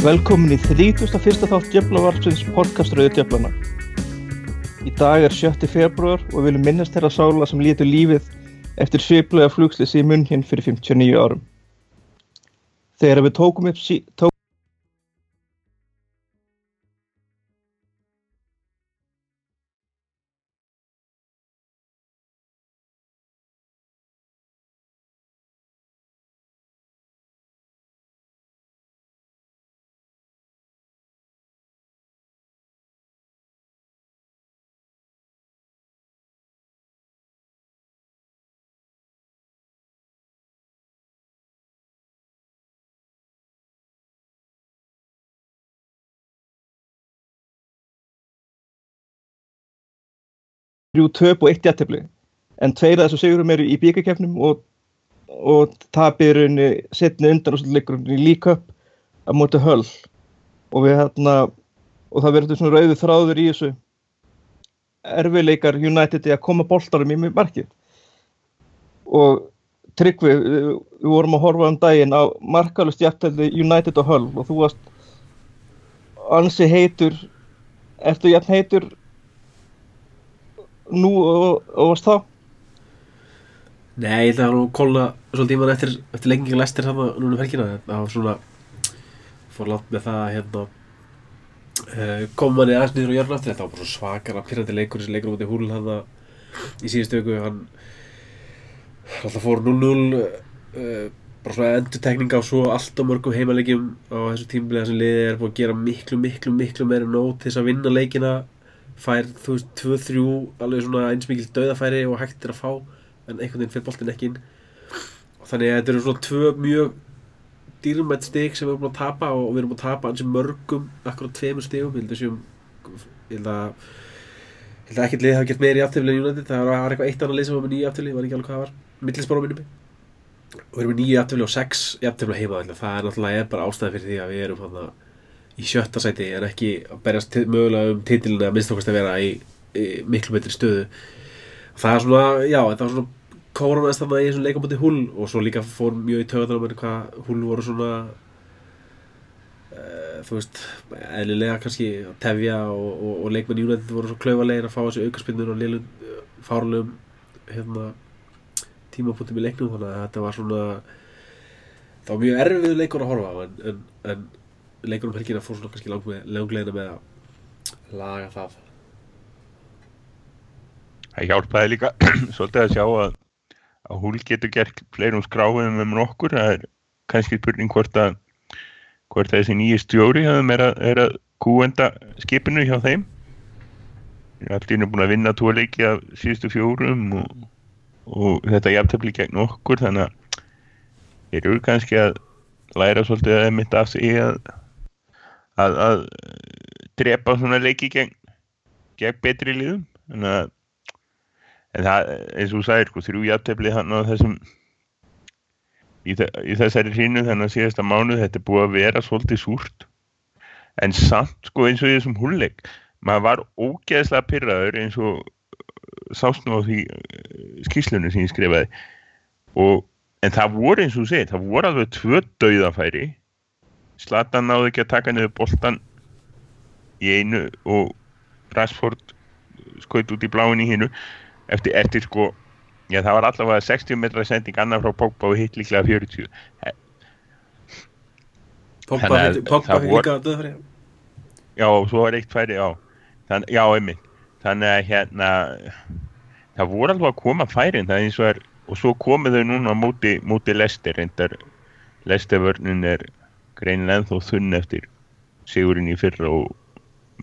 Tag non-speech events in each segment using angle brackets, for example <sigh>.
Velkomin í 31. þátt Djöflavarpsins podcaströðu Djöflana. Í dag er 7. februar og við viljum minnast þeirra sála sem lítur lífið eftir sviplega flugslisi í munn hinn fyrir 59 árum. Þegar við tókum upp sí, tók þrjú töp og eitt jættefli. En tveir af þessu sigurum eru í bíkarkefnum og, og tapir setni undan og leikur í líköp á móti höll. Og, við, hérna, og það verður svona rauðu þráður í þessu erfiðleikar United að koma boltarum í markið. Og Tryggvi, við, við vorum að horfa um daginn á markalust jættefli United og höll og þú varst ansi heitur, ertu jætt heitur nú og, og varst þá? Nei, það var nú kólna svolítið í mann eftir, eftir lenginga lestir þannig núna um helgina. Það var svona fór látt með það að hérna uh, kom manni aðeins niður á jörn aftur. Þetta var bara svakar að pyrrandi leikur þessi leikur út í húlun hann í síðustu öku hann alltaf fór 0-0 uh, bara svona endur á svo allt og mörgum heimalegjum á þessu tímbilið sem liðið er búin að gera miklu, miklu, miklu meira nót til þess að vinna leikina fær þú veist 2-3 alveg svona einsmikil döðafæri og hægt er að fá en einhvern veginn fyrir boltin ekki inn. Og þannig að þetta eru svona tvö mjög dýrmætt stig sem við erum að tapa og við erum að tapa ansið mörgum akkurat tveimur stigum. Ég held að ég held að ég held að ekkert lið hafa gert meira í aftöfli en United. Það var eitthvað eitt annar lið sem var með nýju aftöfli ég var ekki alveg hvað það var. Millisbára minnum og við erum með nýju aftöfli og sex aftöfli heima það er náttúrulega bara ástæði fyrir því að við erum í sjötta sæti en ekki að berjast mögulega um titilin að minnst okkast að vera í, í miklu betri stöðu. Það er svona, já, það var svona kóranast þarna í þessum leikamöndi hull og svo líka fór mjög í töðan með hvað hull voru svona uh, þú veist eðlilega kannski að tefja og, og, og leikmenn United voru svo klauvalegin að fá þessu aukarspinnur og liðlun fárlegum hérna tímapunktum í leiknum þannig að þetta var svona það var mjög erfið leikur að horfa en, en, en leikur um helgina fór svona kannski langlegina með að laga það. Það hjálpaði líka <clears throat> svolítið að sjá að, að húl getur gert fleirum skráðum um nokkur. Það er kannski spurning hvort að hvort þessi nýju stjóri er að, er að kúenda skipinu hjá þeim. Allir er búin að vinna tvo leiki af síðustu fjórum og, og þetta jafntöfli gegn okkur þannig að þeir eru kannski að læra svolítið að emitta af sig að að, að drepa svona leiki gegn, gegn betri liðum. En, að, en það eins og þú sagðir sko þrjú jafntefni hann á þessum í, í þessari hrínu þannig að síðasta mánuð þetta er búið að vera svolítið súrt. En samt sko eins og þessum húnleik maður var ógeðslega pyrraður eins og sástnum á því eh, skýslunum sem ég skrifaði. Og en það voru eins og þú segir það voru alveg tvö dauðafæri Zlatan náði ekki að taka niður boltan í einu og Rashford skoði út í bláin í hinnu eftir, eftir sko já það var allavega 60 metra sending annar frá Pogba og hitt líklega 40 Pogba hitt líka að döðfæri. Já svo var eitt færi já, Þann, já einmitt. Þannig að hérna það voru alveg að koma færin það eins og er og svo komið þau núna á móti, móti Lester reyndar Lestervörnun er greinilega ennþá þunn eftir sigurinn í fyrra og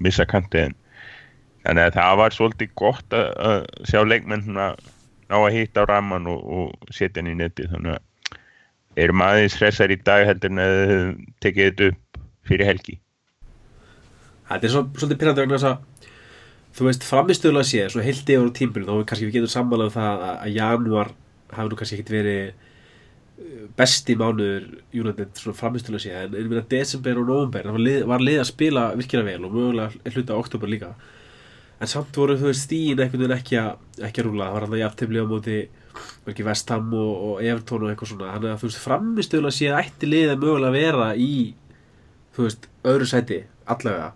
missa kantiðin þannig að það var svolítið gott að, sjá leikmenn ná að hitta á raman og, og setja henni í netti þannig að erum aðeins hressar í dag heldur en að tekið þetta upp fyrir helgi? Þetta er svo, svolítið pyrrandi vegna þess að þú veist framistöðulega sé, svo heildi yfir á tímbilin þá kannski við getum samanlega um það að, januar hafi nú kannski ekkert verið besti mánuður United svona framistulega sé en ég meina desember og november var lið, var lið að spila virkilega vel og mögulega hluta oktober líka. En samt voru veist stíin veginn ekki að ekki að rúla það var alltaf jafntefni á móti Vestham og, og Everton og eitthvað svona. Þannig að þú veist framistulega sé að ætti lið að mögulega vera í þú veist, öðru sæti allavega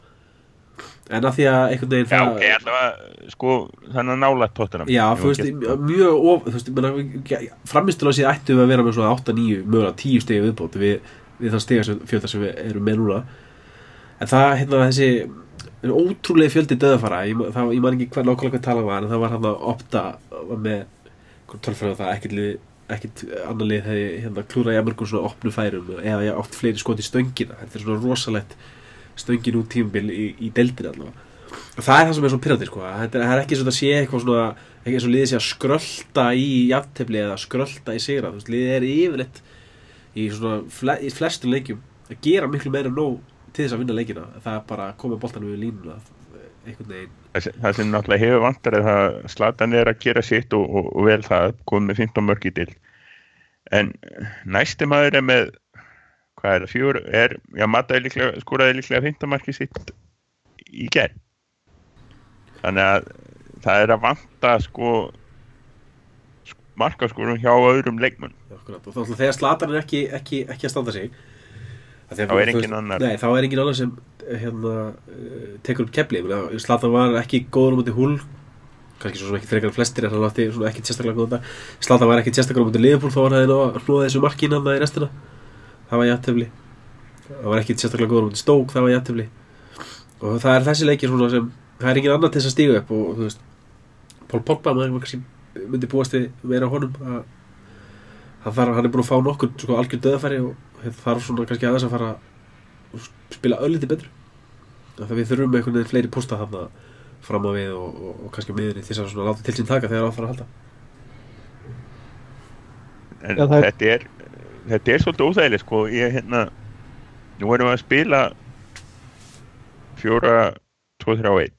en að því að einhvern veginn Já, ok, allavega, sko, þannig að nála tóttunum Já, þú veist, mjög of, þú veist, framistulega séð ættum við að vera með svona 8-9, mögulega 10 stegi viðbót við, við þann stega fjölda sem við erum með núna. En það, hérna, þessi ótrúlega fjöldi döðafara, ég, það, ég man ekki hver nákvæmlega hvað tala var, en það var hann að opta með tölfræðu það ekkert ekkert annar lið hefði hérna klúra í Amerikum svona opnu færum eða ég átt fleiri skot í stöngina. Þetta er svona rosalegt stöngin út tímabil í, í deildin allavega. Og það er það sem er svona pyrrandi sko. Það er ekki svona að sé eitthvað svona ekki eins og liðið sé að skrölda í jafntefli eða skrölda í sigra. Þú veist, liðið er yfirleitt í svona í flestum leikjum að gera miklu meira nóg til þess að vinna leikina. Það er bara að koma boltanum við línuna einhvern veginn. Það sem náttúrulega hefur vantar er að Zlatan er að gera sitt og, og, og vel það komið með 15 mörg í til en næsti maður er með hvað er það, fjör er, já líklega, skoraði líklega 15 marki sitt í gerð þannig að það er að vanta sko markaskorum hjá öðrum leikmun þegar Zlatan er ekki, ekki, ekki að standa sig þá er engin annar. Nei, þá er engin annar sem hérna, uh, tekur upp kefli Zlatan var ekki góður út í húl kannski svo sem ekki frekar flestir en hann átti ekki sérstaklega góða Zlatan var ekki sérstaklega út í liðbúl þá var það að hlúða þessu markin hann í restina það var jættefli það var ekki sérstaklega góður út í stók það var jættefli og það er þessi leikir sem það er engin annar til þess að stíga upp og þú veist Pól Pogba maður kannski myndi búast við meira á honum að hann, þarf, hann er búin að fá nokkur sko, algjör döðafæri og þarf svona kannski aðeins að fara að spila ölliti betur. Þannig að við þurfum einhvern veginn fleiri posta þarna fram á við og, og, og kannski miðurinn þess að láta til sín taka þegar það fara að halda. En Já, er... þetta er þetta er svolítið óþægileg sko. Ég hérna nú erum við að spila fjóra 2-3-1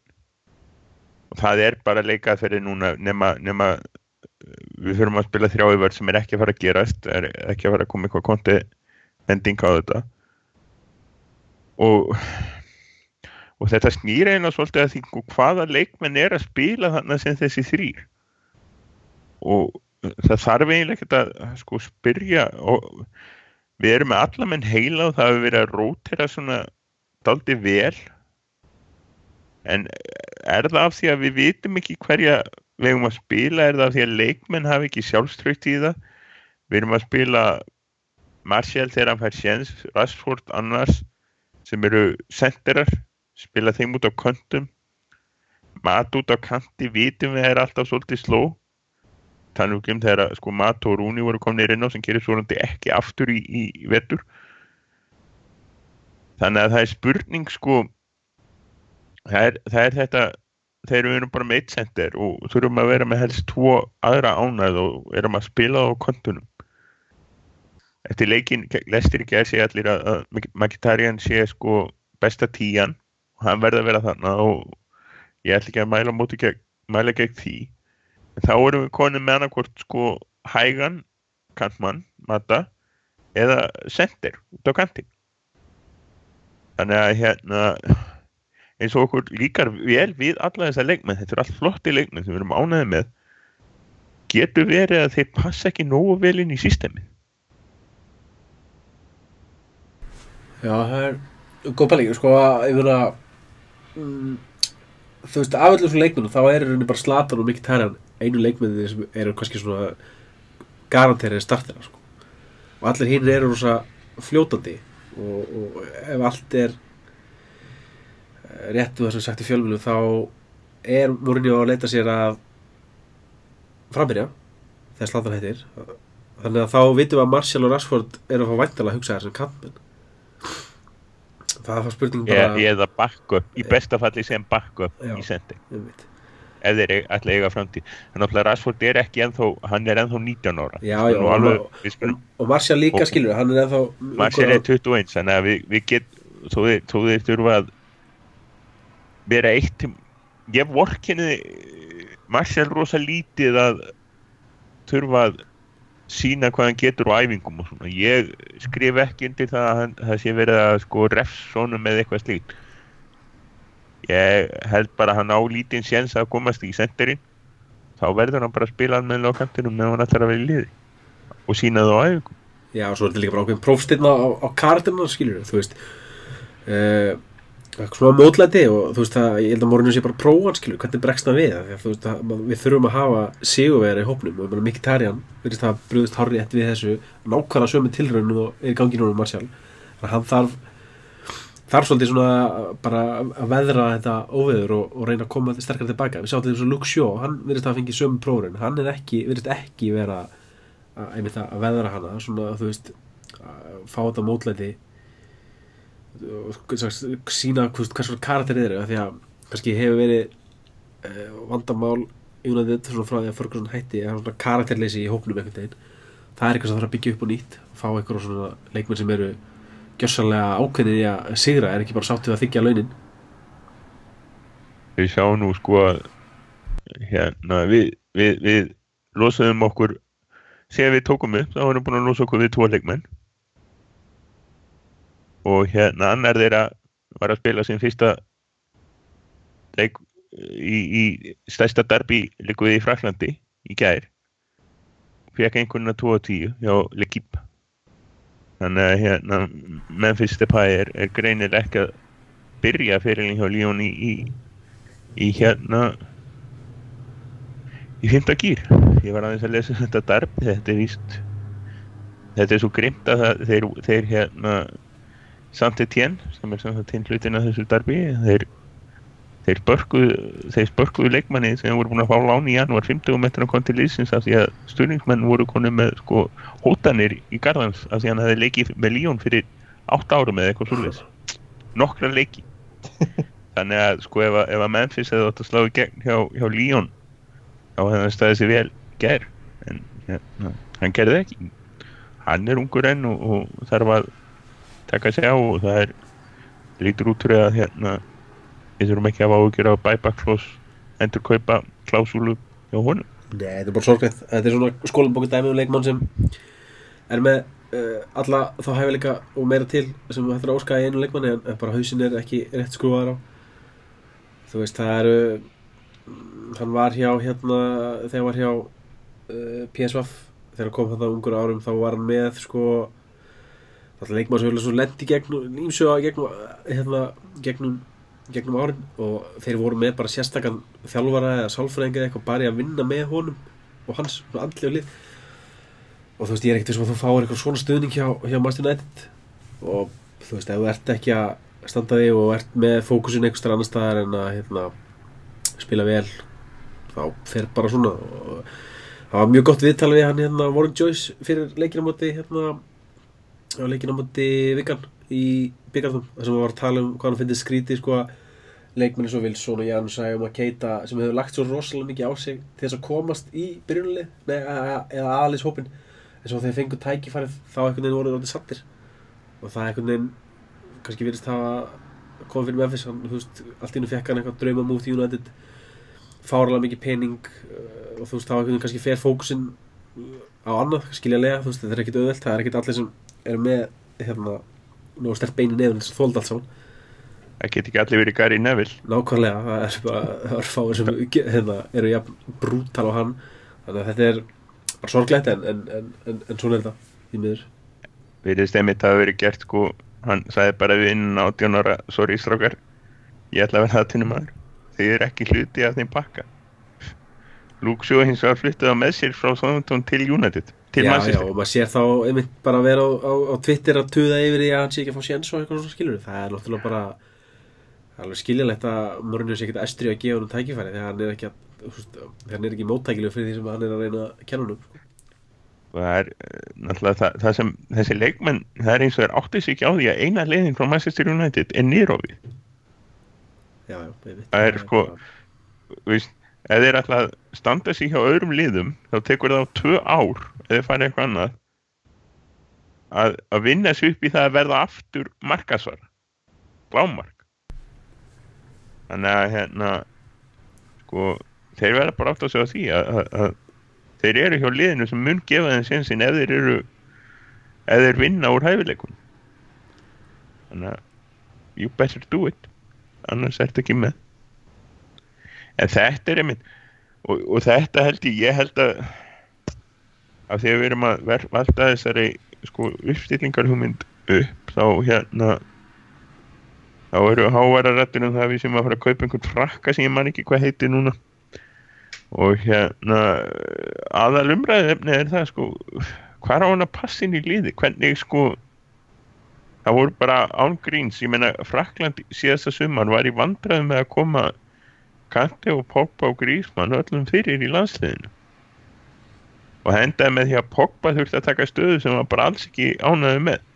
og það er bara leikað fyrir núna nema, nema við fyrir að spila þrjáðivörð sem er ekki að fara að gerast er ekki að fara að koma eitthvað konti ending á þetta. Og og þetta snýr eiginlega svolítið að því hvaða leikmenn er að spila þannig sem þessi þrýr og það þarf eiginlega ekkert að sko spyrja og við erum með allamenn heila og það hefur verið að rótera svona daldi vel. En er það af því að við vitum ekki hverja við erum að spila, er það af því að leikmenn hafi ekki sjálfströykt í það? Við erum að spila Martial þegar hann fær séns, Rashford annars sem eru senderar spila þeim út á kontum mat út á kanti vitum við er alltaf svolítið sló þannig um þegar sko mat og rúni voru komnið inn á sem gerir svolítið ekki aftur í, í, vetur. Þannig að það er spurning sko það er, það er þetta þegar við erum bara með eitt sender og þurfum að vera með helst tvo aðra ánæð og erum að spila á kontunum. Eftir leikin lestir ekki að segja allir að, að Mkhitaryan sé sko besta tíjan og hann verða að vera þannig og ég ætla ekki að mæla móti gegn, mæla gegn því þá erum við konið með annarkort sko hægan kantmann, matta eða sender út á kantin þannig að hérna eins og okkur líkar vel við alla þessa leikmenn, þetta er allt flotti leikmenn sem við erum ánæðið með getur verið að þeir passa ekki nógu vel inn í sístemi Já, það er góð pæling, sko að mm, þú veist, af allir svona leikmennu þá er henni bara slatan og mikið tæran einu leikmenni sem eru kannski svona garanterið startera sko. og allir hinn eru rosa fljótandi og, og ef allt er réttu þess að sagt í fjölmjölu þá er Mourinho að leita sér að frambyrja þegar slatan hættir. Þannig að þá vitum við að Martial og Rashford eru að fá væntalega að hugsa þessum kampin það er spurning bara Ég er það backup, í besta falli sem backup í sendi ef þeir ætla að eiga framtíð. Þannig að Rashford er ekki ennþá hann er ennþá 19 ára. Já, já, og, alveg, og, skulum, og Martial líka skilur hann er ennþá Martial er 21 þannig að við, við get þó þeir þurfa að vera eitt ég vorkinni Marcel rosa lítið að þurfa að sína hvað hann getur á æfingum og svona. Ég skrif ekki undir það að hann, það sé verið að sko refsónum með eitthvað slíkt ég held bara að hann á lítinn séns að komast í senderinn þá verður hann bara að spila með lokantinum meðan hann ætlar að vera í liði. Og sína það á æfingum Já og svo er þetta líka bara ákveðin prófstirna á, á kartina skilur þú veist. Uh, svona mótlæti og þú veist að ég held að Mourinho sé bara prófan skilur, hvernig bregst það við að, þú veist að við þurfum að hafa sigurvegari í hópnum og ég meina Mkhitaryan virðist það brúðist hárri eftir við þessu nákvæmlega sömu tilraunum og er í gangi núna um Martial. Þannig að hann þarf þarf svolítið svona bara að veðra þetta óveður og, og reyna að koma sterkar tilbaka við sáttum þess að Luke Shaw, hann virðist að fengi sömu prófun hann ekki, virðist ekki vera að, einmitt að veðra hana svona þú veist að fá þetta mótlæti og sína hvers svona karakter eru því að kannski hefur verið uh, vandamál United svona frá því að Ferguson hætti að svona karakterleysi í hópnum einhvern veginn. Það er eitthvað sem þarf að byggja upp og nýtt fá einhverjum svona leikmenn sem eru gjössalega ákveðnir í að sigra er ekki bara sáttið að þykja launin? Við sjáum nú sko að hérna við, við, við losaðum okkur þegar við tókum upp þá erum við búin að losa okkur við tvo leikmenn. Og hérna annar þeirra var að spila sin fyrsta leik í, í stærsta derbi líkuð í Fraklandi í gær. Fekk einhvern að 2 og 10 hjá Lekip þannig að hérna Memphis Depay er, er greinilega ekki að byrja fyrirlin hjá Líón í, í í hérna í fymta gýr ég var aðeins að lesa þetta darb þetta er víst þetta er svo grimt að það, þeir, þeir hérna Saint-Étienne sem er samt til hlutin að þessu darbi þeir þeir spörkuðu leikmanni sem voru búin að fá láni í janúar. 50 metrar kom til liðsins af því að stjórningsmenn voru konið með sko hótanir í Garðans af því að hann hefði leikið með Líón fyrir 8 árum eða eitthvað svolítið nokkra leiki. <laughs> Þannig að sko ef, að- Memphis hefði átt að slá í gegn hjá, hjá Líón þá hefði hann staðið sér vel ger en hérna, hann gerði ekki. Hann er ungur enn og, og þarf að taka sig á og það er lítur út fyrir að hérna við þurfum ekki að hafa áhyggjur á clause endur kaupa klásúlu hjá honum. Nei, þetta er bara sorglegt. Þetta er svona skólanbóku dæmi um leikmann sem er með uh, alla þá hæfileika og meira til sem þetta er óska í einu leikmanni en, bara hausin er ekki rétt skrúaður á. Þú veist, það eru mm, hann var hjá hérna þegar var hjá uh, PSV þegar hann kom þetta ungur árum þá var hann með sko alltaf leikmann sem hefur svo lendi gegnum ímsöga gegnum hérna gegnum gegnum árin og þeir voru með bara sérstakann þjálfara eða sálfræðinga eða eitthvað bara í að vinna með honum og hans andli og lið. Og þú veist ég er ekkert þessum að þú fáir eitthvað svona stuðning hjá, hjá Master United. Og þú veist ef þú ert ekki að standa þig og ert með fókusin einhver annar staðar en að hérna, spila vel þá fer bara svona. Og það var mjög gott viðtal við hann hérna Warren Joyce fyrir leikina móti hérna á leikina móti Vigan í byggarðum þar sem hann var að tala um hvað hann finnir skríti sko að leikmenni svo Wilson og Jansæ og Keita sem hefur lagt svo rosalega mikið á sig til þess að komast í a- eða aðlis hópin en svo þegar þeir fengu tækifærið þá einhvern veginn voru orðið sattir og það einhvern veginn kannski virðist hafa komið fyrir Memphis hann, þú veist, allt í hennu fekk hann eitthvað drauma múti í United fárlega mikið pening uh, og þú veist þá einhvern veginn kannski fer fókusinn uh, á annað skiljalega, þú veist þetta er ekkit auðvelt það er ekkit allir sem er með hérna, nú stert beini nefn þess að þólda allt saman það get ekki allir verið Gary Neville. Nákvæmlega, það er bara það fáir sem hérna, eru jafn brútal á hann. Þannig að þetta er bara sorglegt en, en, en, en, en svona er þetta í miður. Virðist einmitt að hafa verið gert sko. Hann sagði bara við inn á 18 ára sorry strákar, ég ætla að vera það maður þið er ekki hluti af þeim pakka. Luke Shaw hins vegar flyttið á með sér frá Southampton til United til já, já, og maður sér þá einmitt bara að vera á, á, á Twitter að tuða yfir því að hann sé ekki að fá séns og eitthvað svona skilur það er náttúrulega bara það alveg skiljalegt að Mourinho sé ekkert estri að gefa hann tækifæri þegar hann er ekki er ekki móttækileg fyrir því sem hann er að reyna að kenna hann það er eh, náttúrulega það, það sem þessi leikmenn, það er eins og er áttið sig ekki á því að eina leiðin frá Manchester United er einmitt. Það er sko- veist, ef þeir að standa sig hjá öðrum liðum þá tekur það á tvö ár eða þeir fara eitthvað annað að, að vinna sig upp í það að verða aftur markasvar glámark þannig að hérna sko þeir verða bara átt að segja því að, að, að þeir eru hjá liðinu sem mun gefa þeim sinnsinn ef þeir eru ef þeir vinna úr hæfileikun þannig að you better do it. Annars ertu ekki með. En þetta er einmitt og, og þetta held ég, ég held að af því að við erum að ver, valda þessari sko uppstillingarhugmynd upp þá hérna þá eru háværa rættur um það að við sem að fara að kaupa einhvern frakka sem ég man ekki hvað heitir núna. Og hérna aðal umræðefni er það sko hvað á hann að passa inn í liði? Hvernig sko það voru bara án gríns. Ég meina Frakland síðasta sumar var í vandræðum með að koma Kante og Pogba og Grísmann öllum fyrir í landsliðinu. Og hendaði með því að Pogba þurfti að taka stöðu sem var bara alls ekki ánæði með.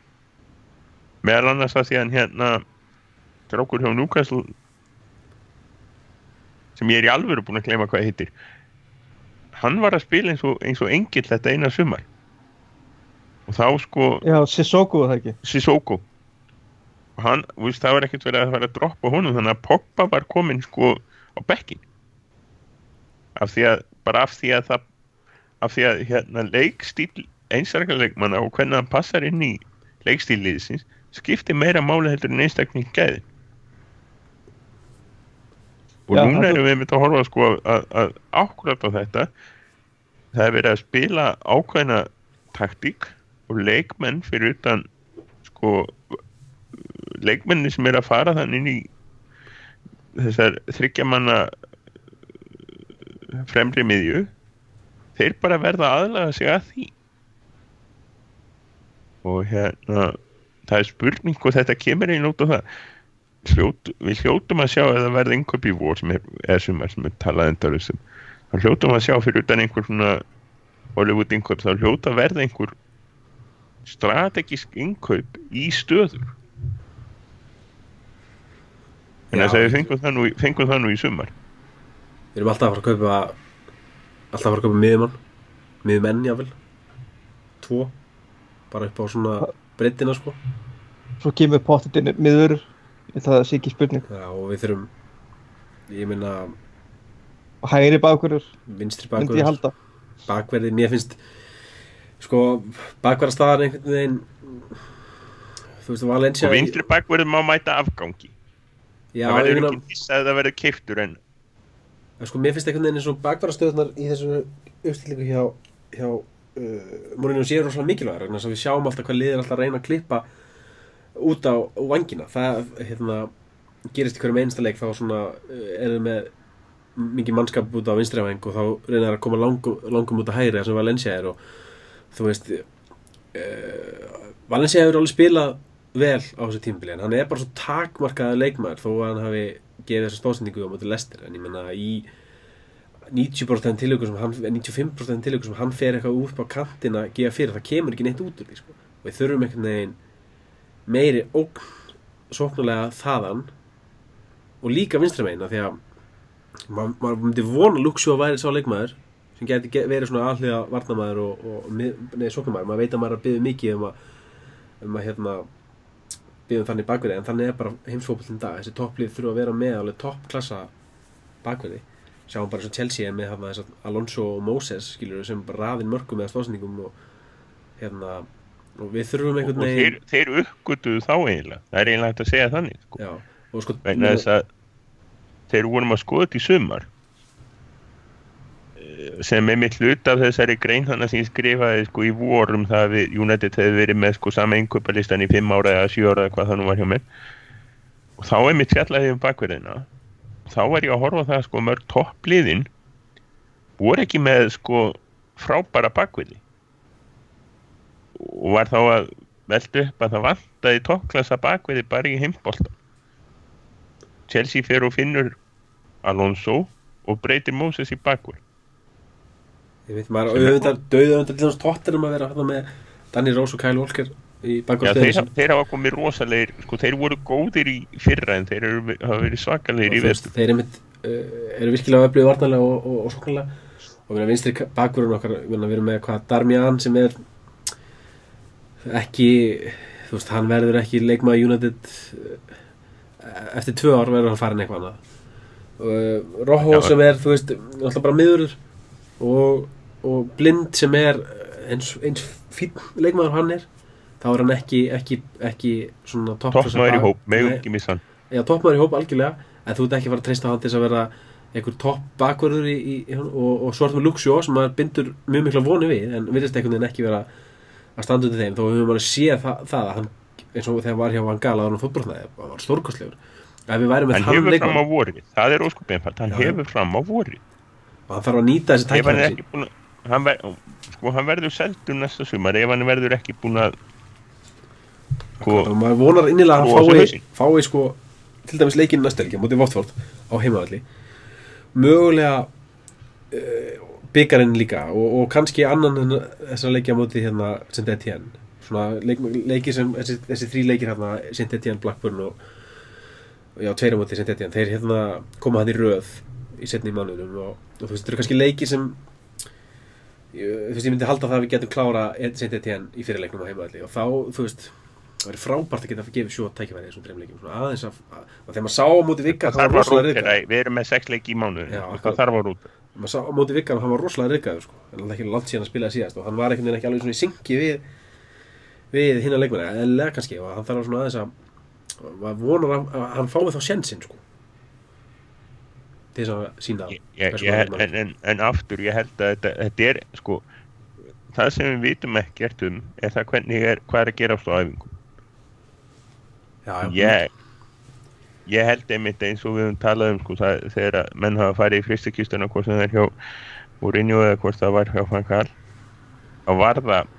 Meðal annars að því að hérna drákur hjá Newcastle sem ég er í alvöru búin að gleyma hvað heitir. Hann var að spila eins og, eins og engill þetta eina sumar. Og þá sko Já, Sissoko það ekki? Sissoko. Og hann, veist, það var ekkert verið að fara að droppa honum þannig að Pogba var komin sko á bekkin af því að, bara af því að það af því að hérna leikstíl einstaklega leikmanna og hvernig hann passar inn í leikstíliðsins skiptir meira máli heldur en einstakling gæði og Já, núna erum við myndið að horfa sko að, að ákvæmt á þetta. Það er verið að spila ákveðna taktík og leikmenn fyrir utan sko leikmenni sem er að fara þannig inn í þessar þryggjamanna fremri miðju þeir bara verða að aðlaga sig að því. Og hérna það er spurning og þetta kemur einn út á það Hljót, við hljótum að sjá að það verði einhverjum í vor sem er, eða sumar sem er talað endar þessum þá hljótum að sjá fyrir utan einhver svona Hollywood innkaup þá hljóta að verða einhver strategísk innkaup í stöður en þess að við fengum það, nú, fengum það nú í sumar. Við erum alltaf að fara að kaupa alltaf að fara að kaupa miðjumann miðjumenn jáfnvel tvo bara upp á svona breytina sko. Svo kemur pottit inn miður Það sé ekki spurning. Já, og við þurfum ég meina Og hægri bakurur vinstri myndi ég bakverð halda. Bakverði, mér finnst sko bakverðarstaðan einhvern veginn þú veist, Valencia og vinstri bakverðum má mæta afgangi. Já, það verður ekki viss að það verður keiftur en En sko, mér finnst einhvern veginn eins og bakvarastöðunar í þessu uppstillingu hjá, hjá uh, Mourinho séu rosalega mikilvægur vegna þess að við sjáum alltaf hvað liðir alltaf að reyna að klippa út á vangina það hérna, gerist í hverjum einsta leik þá svona uh, erum með mikið mannskap út á vinstri vang og þá reynar að koma langum, langum út á hægri sem Valencia er og þú veist uh, Valencia hefur alveg spilað vel á þessu tímabili en hann er bara svo takmarkaða leikmaður þó að hann hafi gefið þessa stóðsendingu á móti lestir en ég menna í 90% tilöku sem hann 95% tilöku sem hann fer eitthvað út á kantina að gefa fyrir, það kemur ekki neitt út úr því sko. og við þurfum einhvern veginn meiri ógn sóknulega þaðan og líka vinstra megin því að maður ma myndi vona Luxu að væri sá leikmaður sem geti ge- verið svona alliða varnamaður og, og neði sóknamaður, maður veit að maður er að byggja mikið um að, um að hérna byggja um þannig bakverði en þannig er bara heimsfókvöldin dag, þessi topplið þurfa að vera með alveg toppklassa bakverði. Sjáum bara og Chelsea með að Alonso og Moses skilur sem bara raðin mörgum með stóðsendingum og hérna og við þurfum og einhvern þeir, veginn þeir uppgötuðu þá eiginlega. Það er eiginlega hægt að segja þannig sko. já, og sko vegna þess að þeir vorum að skoða þetta í sumar. Eh, sem er mitt hlut af þessari grein þannig sem ég skrifaði sko í vorum það að við United hefði verið með sko sama einköpalistan í 5 ára eða 7 ára eða hvað það nú var hjá mér. Og þá er mitt fjallaði um bakverðina. Þá var ég að horfa það sko mörg toppliðin voru ekki með sko frábæra bakverði og var þá að velta upp að það vantaði toppklassa bakverði bara í heimbolta. Chelsea fer og finnur Alonso og breytir Moses í bakverð Ég veit maður, auðvitað, döðu undir þess tóttir um að vera hérna með Danny Rose og Kyle Walker í bakgrunnstöðum þeir, þeir hafa komið rosalegir, sko, þeir voru góðir í fyrra en þeir eru, hafa verið svakalegir í vestu. Þeir eru, mitt, uh, eru virkilega öflugið varnalega og, og, og sóknarlega og við erum vinstri bakgrunn okkar við erum með hvað Darmian sem er ekki þú veist, hann verður ekki leikmaði United uh, eftir tvö ár verður hann farin eitthvað annað. Uh, Rojo sem er, þú veist, alltaf bara miður og, og Blind sem er eins, eins fín leikmaður hann er þá er hann ekki, ekki, ekki svona Toppmaður í hóp, megum Nei, ekki missa hann. Já, toppmaður í hóp algjörlega en þú ert ekki að fara að treysta hann til þess að vera einhver topp bakverður í, í, í og, og svo ertu með Luxjó sem maður bindur mjög mikla voni við en virðist einhvern veginn ekki vera að standa undir þeim þó hefur maður séð það, það að hann eins og þegar var hjá Van Gaal að hann fótbrotnaði, það var stórkostlegur hann hefur fram á vorið, það er óskupið hann hefur fram á vorið. Og hann þarf að nýta þessi ef hann er ver, sko, hann verður seldur næsta sumar ef hann verður ekki búin að sko, og maður vonar innilega að hann fái, fái sko til dæmis leikinn næsta helgi á á heimavalli mögulega uh, byggarinn líka og, og kannski annan en þessar leiki á móti hérna Saint Etienne. Svona leik, leiki sem þessi, þessi þrý leikir hérna Saint Etienne, Blackburn og, og já, tveir á móti Saint Etienne þeir hérna koma hann í röð í setni mánuðum og, og þú veist, þetta eru kannski leiki sem þú veist, ég myndi halda það að við getum klára Saint Etienne í fyrirleiknum á heimavalli og þá, þú veist það væri frábært að geta að gefa sjó tækifæri í þessum dreimleikum svona aðeins að, að, að þegar maður sá móti vikar það það var þarf að rosalega reyðgæður við erum með sex leiki í akkurat. það þarf að rútera maður sá á móti vikar hann var rosalega reyðgæður sko. en það er ekki langt síðan að spila síðast og hann var veginn ekki alveg svona í syngi við við hinna leikmenni, eða kannski og hann þarf að svona aðeins að maður vonar að, að hann fái þá sjensin sko. til þess að sína ég, ég, ég, en, en, en aftur ég held að þetta, þetta er sko það sem við vitum ekkert um er það hvernig er, hvað er að gerast á æfingu já, já, ég ég held einmitt eins og við höfum talað um sko, það, þegar að menn hafa farið í fristakistuna hvort það er hjá Mourinho eða hvort það var hjá Van Gaal þá var það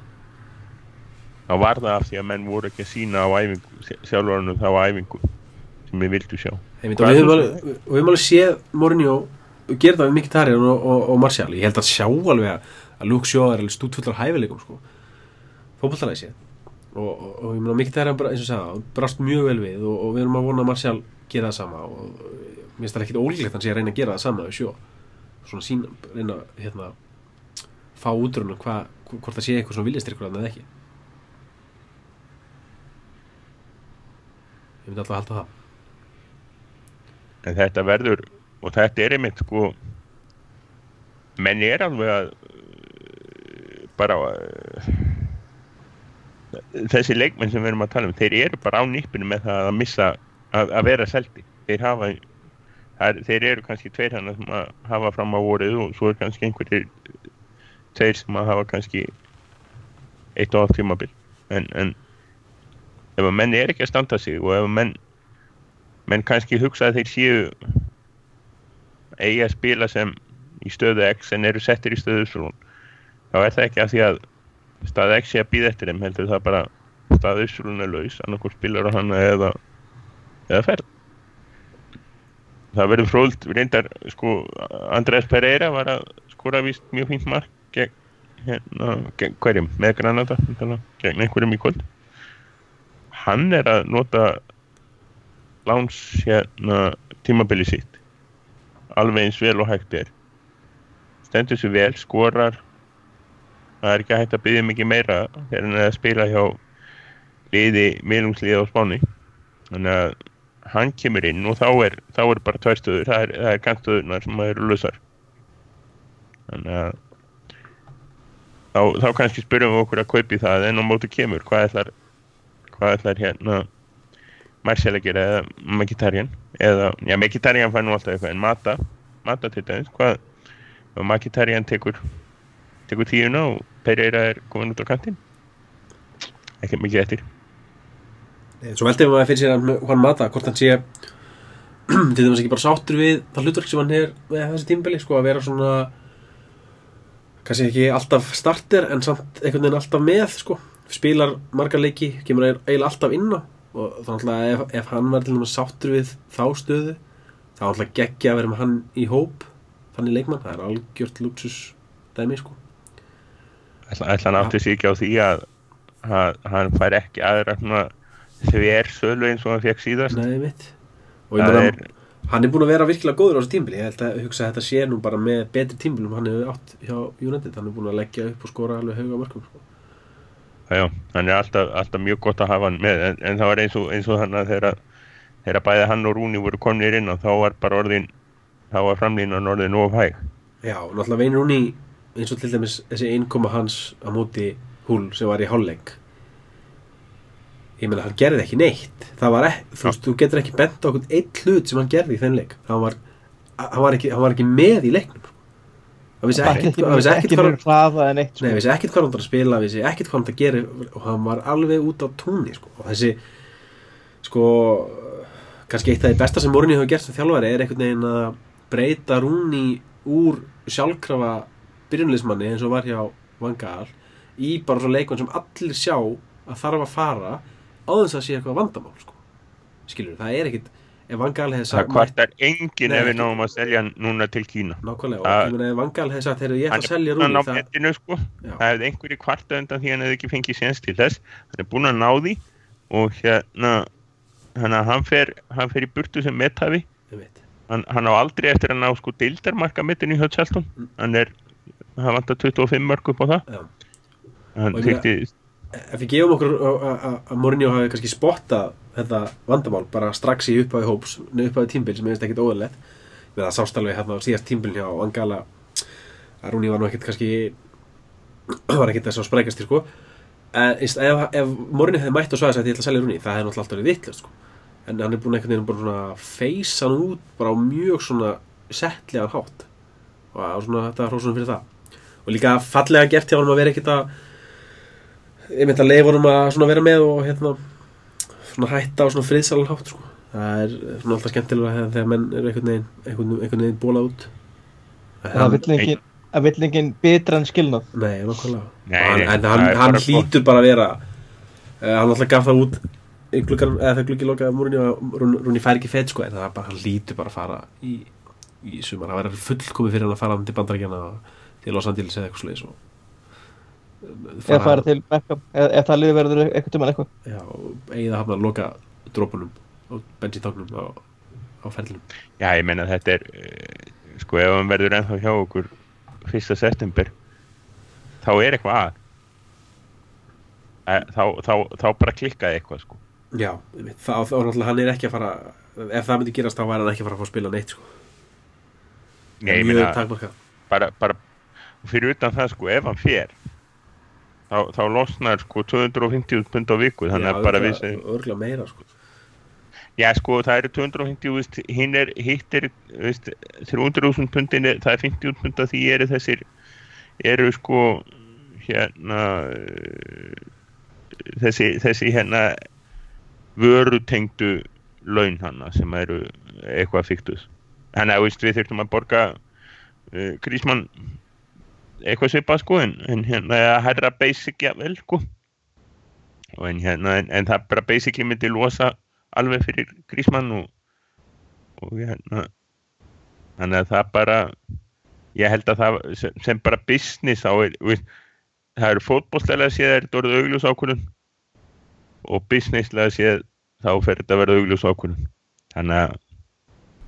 þá var það af því að menn voru ekki að sína á æfingu sjálfurinn þá á æfingu sem við vildu sjá. Einmitt, og við höfum alveg, og við höfum alveg séð Mourinho gera það við mikið tarið og, og, og Martial. Ég held að sjá alveg að, Luke Shaw er alveg stútfullar hæfileikum sko. fótballtalega séð og, og, og ég meina mikið tarið bara eins og sagði hann brast mjög vel við og, og við erum að vona að Martial gera það sama og mér finnst það ekkit ólíklegt að sé að reyna að gera það sama Shaw svona sín, reyna hérna fá útrunum hvort það sé eitthvað svona viljast ykkur eða ekki. Ég myndi alltaf að halda það. En þetta verður og þetta er einmitt sko menn er alveg að bara uh, þessi leikmenn sem við erum að tala um þeir eru bara á nýppinu með það að missa að, að vera seldi þeir hafa er, þeir eru kannski tveir hann sem að hafa fram á vorið og svo er kannski einhverjir tveir sem að hafa kannski eitt og allt tímabil. En, en ef að menn er ekki að standa sig og ef að menn menn kannski hugsa að þeir séu eigi að spila sem í stöðu X en eru settir í stöðu Y þá er það ekki af því að stað X sé að býða eftir þeim heldur það bara stað Y er laus annarkur spilar á hann eða eða ferð. Það verður fróld reyndar sko Andrés Pereira var að skora vist mjög fínt mark gegn, hérna, gegn hverjum? Með Granada hérna, gegn einhverjum í kvöld. Hann er að nota láns hérna tímabili sitt. Alveg eins vel og hægt er. Stendur sér vel, skorar. Það er ekki hægt að byggja mikið meira er að spila hjá liði, miðlungsliði á Spáni. Þannig að hann kemur inn og þá er, þá er bara tvær stöður. Það er, er kantstöðurnar sem eru lausar. Þannig að þá, þá kannski spyrjum við okkur að kaupi það en á móti kemur. Hvað ætlar hvað ætlar hérna Marcel að gera eða Mkhitaryan? Eða, já Mkhitaryan fær nú alltaf eitthvað en Mata, Mata til dæmis hvað, Mkhitaryan tekur tekur tíuna og Pereira er komin út á kantinn. Ekki mikið eftir Svo veldi maður fyrir sér hann Mata hvort hann sé <clears throat> til dæmis ekki bara sáttur við það hlutverk sem hann er með þessi tímbili sko að vera svona kannski ekki alltaf starter en samt einhvern veginn alltaf með sko. Spilar margar leiki, kemur eiginlega alltaf inn á. Og þannig að ef, ef hann var til dæmis sáttur við þá stöðu þá er alltaf geggja að vera með hann í hóp þannig leikmann, það er algjört luxus dæmi sko. Ætla, ætla hann átti sig ekki á því að, að hann fær ekki aðra svona þver sölu eins og hann fekk síðast. Nei, mitt og ég meina, er, hann er búin að vera virkilega góður á þessu tímbili ég held að hugsa að þetta sé nú bara með betri tímbilum hann hefur átt hjá United. Hann er búin að leggja upp og skora alveg hauga mörgum sko. já, hann er alltaf, alltaf mjög gott að hafa hann með. En, en það var eins og, eins og hann að þegar þegar bæði hann og Rúni voru komnir inn og þá var bara orðin þá var framlínan orðin of hæg. Já, náttúrulega veinur hún í eins og til dæmis þessi einkoma hans á móti húl sem var í hálfleik ég meina hann gerði ekki neitt það var ekki, þú veist, þú getur ekki bent á okkur eitt hlut sem hann gerði í þenn leik hann var, hann var, ekki, hann var ekki með í leiknum hann vissi ekkert hann vissi ekkert hvað sko. hann var að spila, vissi ekkert hvað hann var að gera og hann var alveg út á túnni sko. og þessi sko, kannski eitt af því besta sem Mourinho hefur gert sem þjálfari er einhvern veginn að breyta Rúni úr sjálfkrafa byrjunleismanni eins og var hjá Vangal í bara svo leikmann sem allir sjá að þarf að fara á þess að sé eitthvað vandamál sko. skilur, það er ekkit ef Vangal hefði Það sagt kvartar enginn ef við náum að selja núna til Kína. nákvæmlega, Það- og ef Vangal hefði sagt heyrðu, ég ætla að er selja Rúni það, metinu sko. Það einhverju kvarta undan því hann hefði ekki fengið séns til þess. Hann er búinn að ná því og hérna, hann, fer, hann fer í burtu sem veit Hann, hann á aldrei eftir að ná sko deildarmarka metinu í. Mm. Hann er, hann vantar 25 mörg upp á það. Já. Hann þykti, ef við gefum okkur að- Mourinho hafi kannski spottað þetta vandamál bara strax í upphafi hóps upphafi tímbil sem er ekkert óðurlegt við það sást alveg hérna á síðast tímbil hjá Angala að Rúni var nú ekkert kannski <clears throat> var ekkert þess að sprækast sko. en ef, ef, Mourinho hefði mætt og sagði að ég ætla að selja Rúni það hefði náttúrulega alltaf verið vittlust sko. en hann er búin einhvern veginn bara svona feysa hann út bara á mjög svona settlegan hátt og svona þetta hrósunum fyrir það og líka fallega gert hjá hann að vera ekkert að ég myndi að leifa honum að vera með og hérna svona hætta á svona friðsalan hátt sko. það er svona alltaf skemmtilega þegar, þegar menn eru einhvern veginn einhvern, einhvern veginn bólað út. Það vill engin, það vill engin betra en skilnað. Nei, nei, En hann, hann bara hlýtur bara að vera uh, Hann alltaf gaf það út í gluggan, eða þegar gluggi lokaði múrinni og Rún- Rúni fær ekki fett sko en það bara, hann hlýtur bara að fara í, í sumar, það verður fullkomið fyrir hann að fara til bandarækjana og til Los Angeles eða eitthvað sliðis og eða fara til Beckham eða ef það liður verður eitthvað tímann eitthvað Já, að hafna að loka drópunum og bensíntáknum á, á ferlinum já ég meina þetta er, eh, sko ef hann verður ennþá hjá okkur 1. september þá er eitthvað að. Eh, Þá, þá, þá bara klikkaði eitthvað sko. Já, þá náttúrulega hann er ekki að fara ef það myndi gerast þá væri hann ekki að fara að fá að spila neitt sko. Nei, ég takmarkað bara, bara fyrir utan það sko, ef hann fer þá, þá losnar sko 250 pund á viku þannig að bara við sem, Örgulega meira sko. já sko það eru 250 veist, hinn er, hitt veist, 300.000 pundin það er 50 pund af því eru þessir eru sko hérna eh, þessi, þessi hérna vörutengdu laun hana sem eru eitthvað fiktus þannig að við þurftum að borga uh, Grísmann eitthvað svipað sko en, en hérna að herra basic jável sko. En hérna en, en það bara basically myndi losa alveg fyrir Grísmann og, og hérna. Þannig að það bara ég held að það sem, sem bara business á er, veist, það eru fótbollslega séð er þetta orðið augljós ákvörðun og businesslega séð þá fer þetta að vera augljós ákvörðun. Þannig að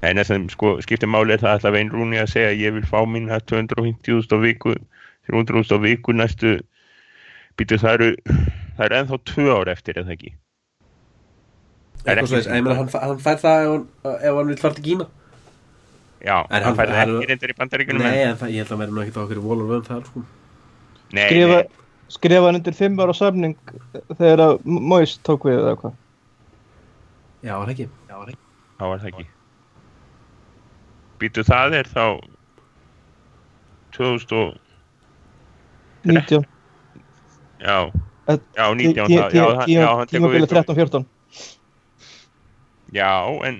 eina sem sko skiptir máli er það alltaf einn rúni að segja ég vil fá mín að 250.000 á viku 300.000 á viku næstu býtu það eru það eru ennþá tvö ár eftir eða ekki? Það er Eitthvað ekki-. En ég meina, hann, hann fær það ef hann, ef hann vil fara til Kína. Já, En hann hann- fær það hann- ekki reyndar í bandaríkunum Nei, en- en það, ég held að verður nú ekkert á okkur volur vöðum það sko. nei, skrifa, nei, skrifa hann undir 5 ára samning þegar að Mois tók við eða hvað Já, var ekki? Já, var ekki þá var það ekki býtu það er þá 2000 og 19 já, já 19 tí- það, tí- já, hann- tí- já, hann tekur tímabilið við 13-14 Já, en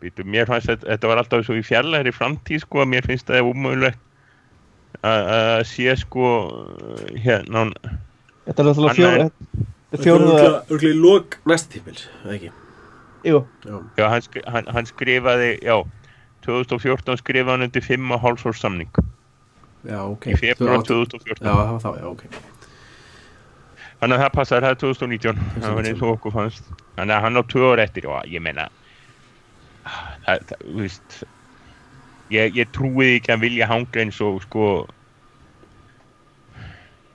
Býtu, mér fannst þetta, þetta var alltaf svo í fjarlæri framtíð sko að mér finnst það umöðulegt að að sé sko hérna þetta er náttúrulega Hann fjóra er- er fjóruða Örgulega í lok næsta tímil ekki jú, Já, já, hann, skri, hann, hann skrifaði já, 2014 skrifaði hann undir 5 og hálfs árs samning. Já ok. Í februar Þú- 2014 Já, það var þá, já, ok. Þannig að það passar, það er 2019 það var eins og okkur fannst. Þannig að hann á 2 ára eftir og ég meina það, það, þú veist ég, ég trúi ekki að vilja hanga eins og sko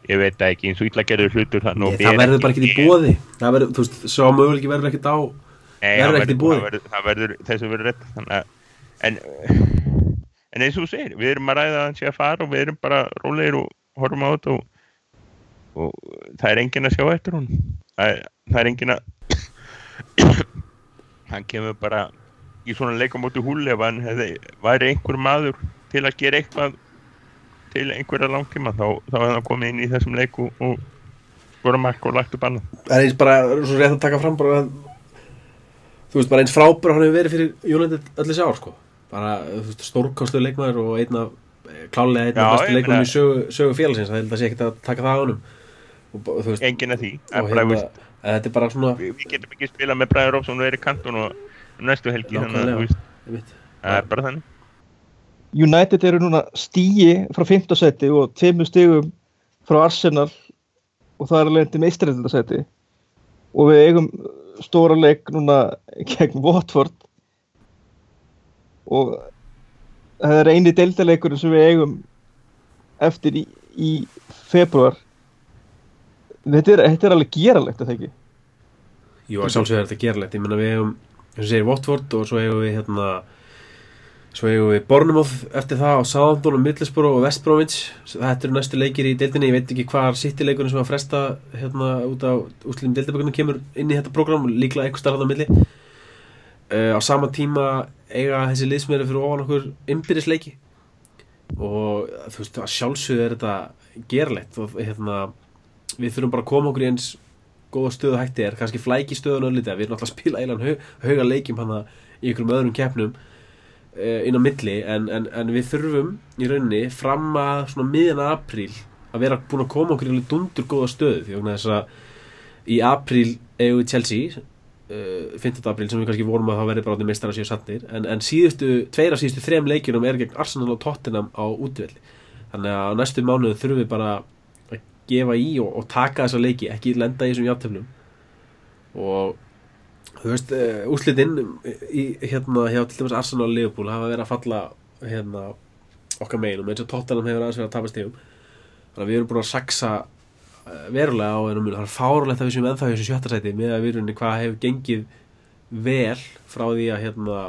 ég veit það ekki eins og illa gerður hlutur þannig Nei, Það verður bara ekkert í bóði Það verður, þú veist, svo möguleiki verður ekkert á Nei, verður það verður- verður, þessu verður rétt að en, en eins og þú segir, við erum að ræða að hann sé að fara og við erum bara rólegir og horfum á þetta og, og það er enginn að sjá eftir hún það er, það er enginn að <coughs> hann kemur bara í svona leika móti húl ef hann hefði, væri einhver maður til að gera eitthvað til einhverja langtíma þá, þá hefði hann komið inn í þessum leiku og skora mark og lagt upp annað. Það er eins bara, svo rétt að taka fram bara að þú veist, bara eins frábær hann hefur verið fyrir United öll þessi ár, sko. Bara, þú veist, stórkostuð leikmaður og einn af klálega einn af Já, bestu leikmaður í sögu, sögu félagsins, það held að sé ekkert að taka það á veist, enginn af því. hérna, að þetta er bara svona við, við getum ekki spila með Bræður Rófsson og verið kantun og næstu helgi þannig að það er bara þannig. United eru núna stíi frá 5. seti og tveimur stigum frá Arsenal og það er alveg til meistræðildasæti og við eigum stóra leik núna gegn Watford. Og það er eini deildaleikurinn sem við eigum eftir í, í februar þetta er, þetta er alveg geralegt að það ekki? Jú, að sjálfsögðu er þetta gerlegt, ég menna við hefum eins og segir Watford og svo hefum við hérna svo hefum við Bournemouth eftir það á og Middlesbrough og West Bromwich. Þetta eru næstu leikir í deildinni, ég veit ekki hvað City leikurinn sem var fresta hérna út á úsliðum deildabökunum kemur inn í þetta program líklega eitthvað starfað á milli. Uh, á sama tíma eiga þessi liðsmeður fyrir ofan okkur innbyrðisleiki. Og þú veist að sjálfsögðu er þetta gerlegt og hérna við þurfum bara að koma okkur í eins góða stöðu hætti. Er, kannski flæki stöðun öllítið, við erum alltaf að spila eilan hau, hauga leikjum hana í einhverjum öðrum keppnum inn á milli en, en, en við þurfum í rauninni fram að svona miðjan apríl að vera búin að koma okkur í dundur góða stöðu því vegna þess að í apríl eigum við Chelsea uh, 15. apríl sem við kannski vorum að það verði bara átni meistara síðan satnir en, en síðustu, tveira síðustu þrem leikjunum er gegn Arsenal og Tottenham á útvelli þannig að á næstu mánuðu þurfum við bara að gefa í og, og taka þessa leiki ekki lenda í þessum játtöflum og þú veist, uh, úslitinn í, hérna, hjá til dæmis Arsenal og Liverpool hafa verið að falla hérna, okkar megin. Og eins og Tottenham hefur aðeins verið að tapa stegum þannig að við erum búin að saksa uh, verulega á ennum það er fárulegt að við séum ennþá í þessu sjötta sæti með að við erum hvað hefur gengið vel frá því að hérna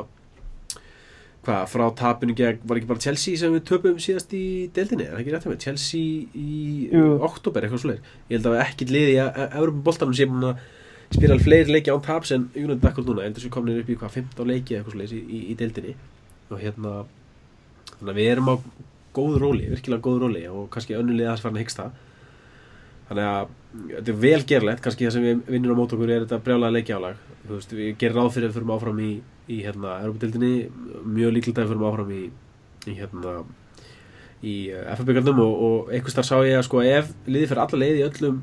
hvað, frá tapinu gegn, var ekki bara Chelsea sem við töpum síðast í deildinni, er það ekki rétt að með Chelsea í oktober, eitthvað svoleið ég held að ekki liði að Európa spila fleiri leiki án taps en United akkur núna, heldur sem komin upp í hvað 15 leiki eða eitthvað svoleiðis í, í, í deildinni. Og hérna þannig að við erum á góð róli, virkilega góð róli og kannski önnulið að farin að hyggsta. Þannig að þetta er vel gerlegt. Kannski það sem við vinnum á mót okkur er þetta brjálega leikjálag þú veist, við gerum ráð fyrir að við förum áfram í, í hérna, Európa-dildinni mjög líklega að við förum áfram í, í hérna í FF-byggarnum og, og einhvers þar sá ég að sko ef liði fyrir alla leið í öllum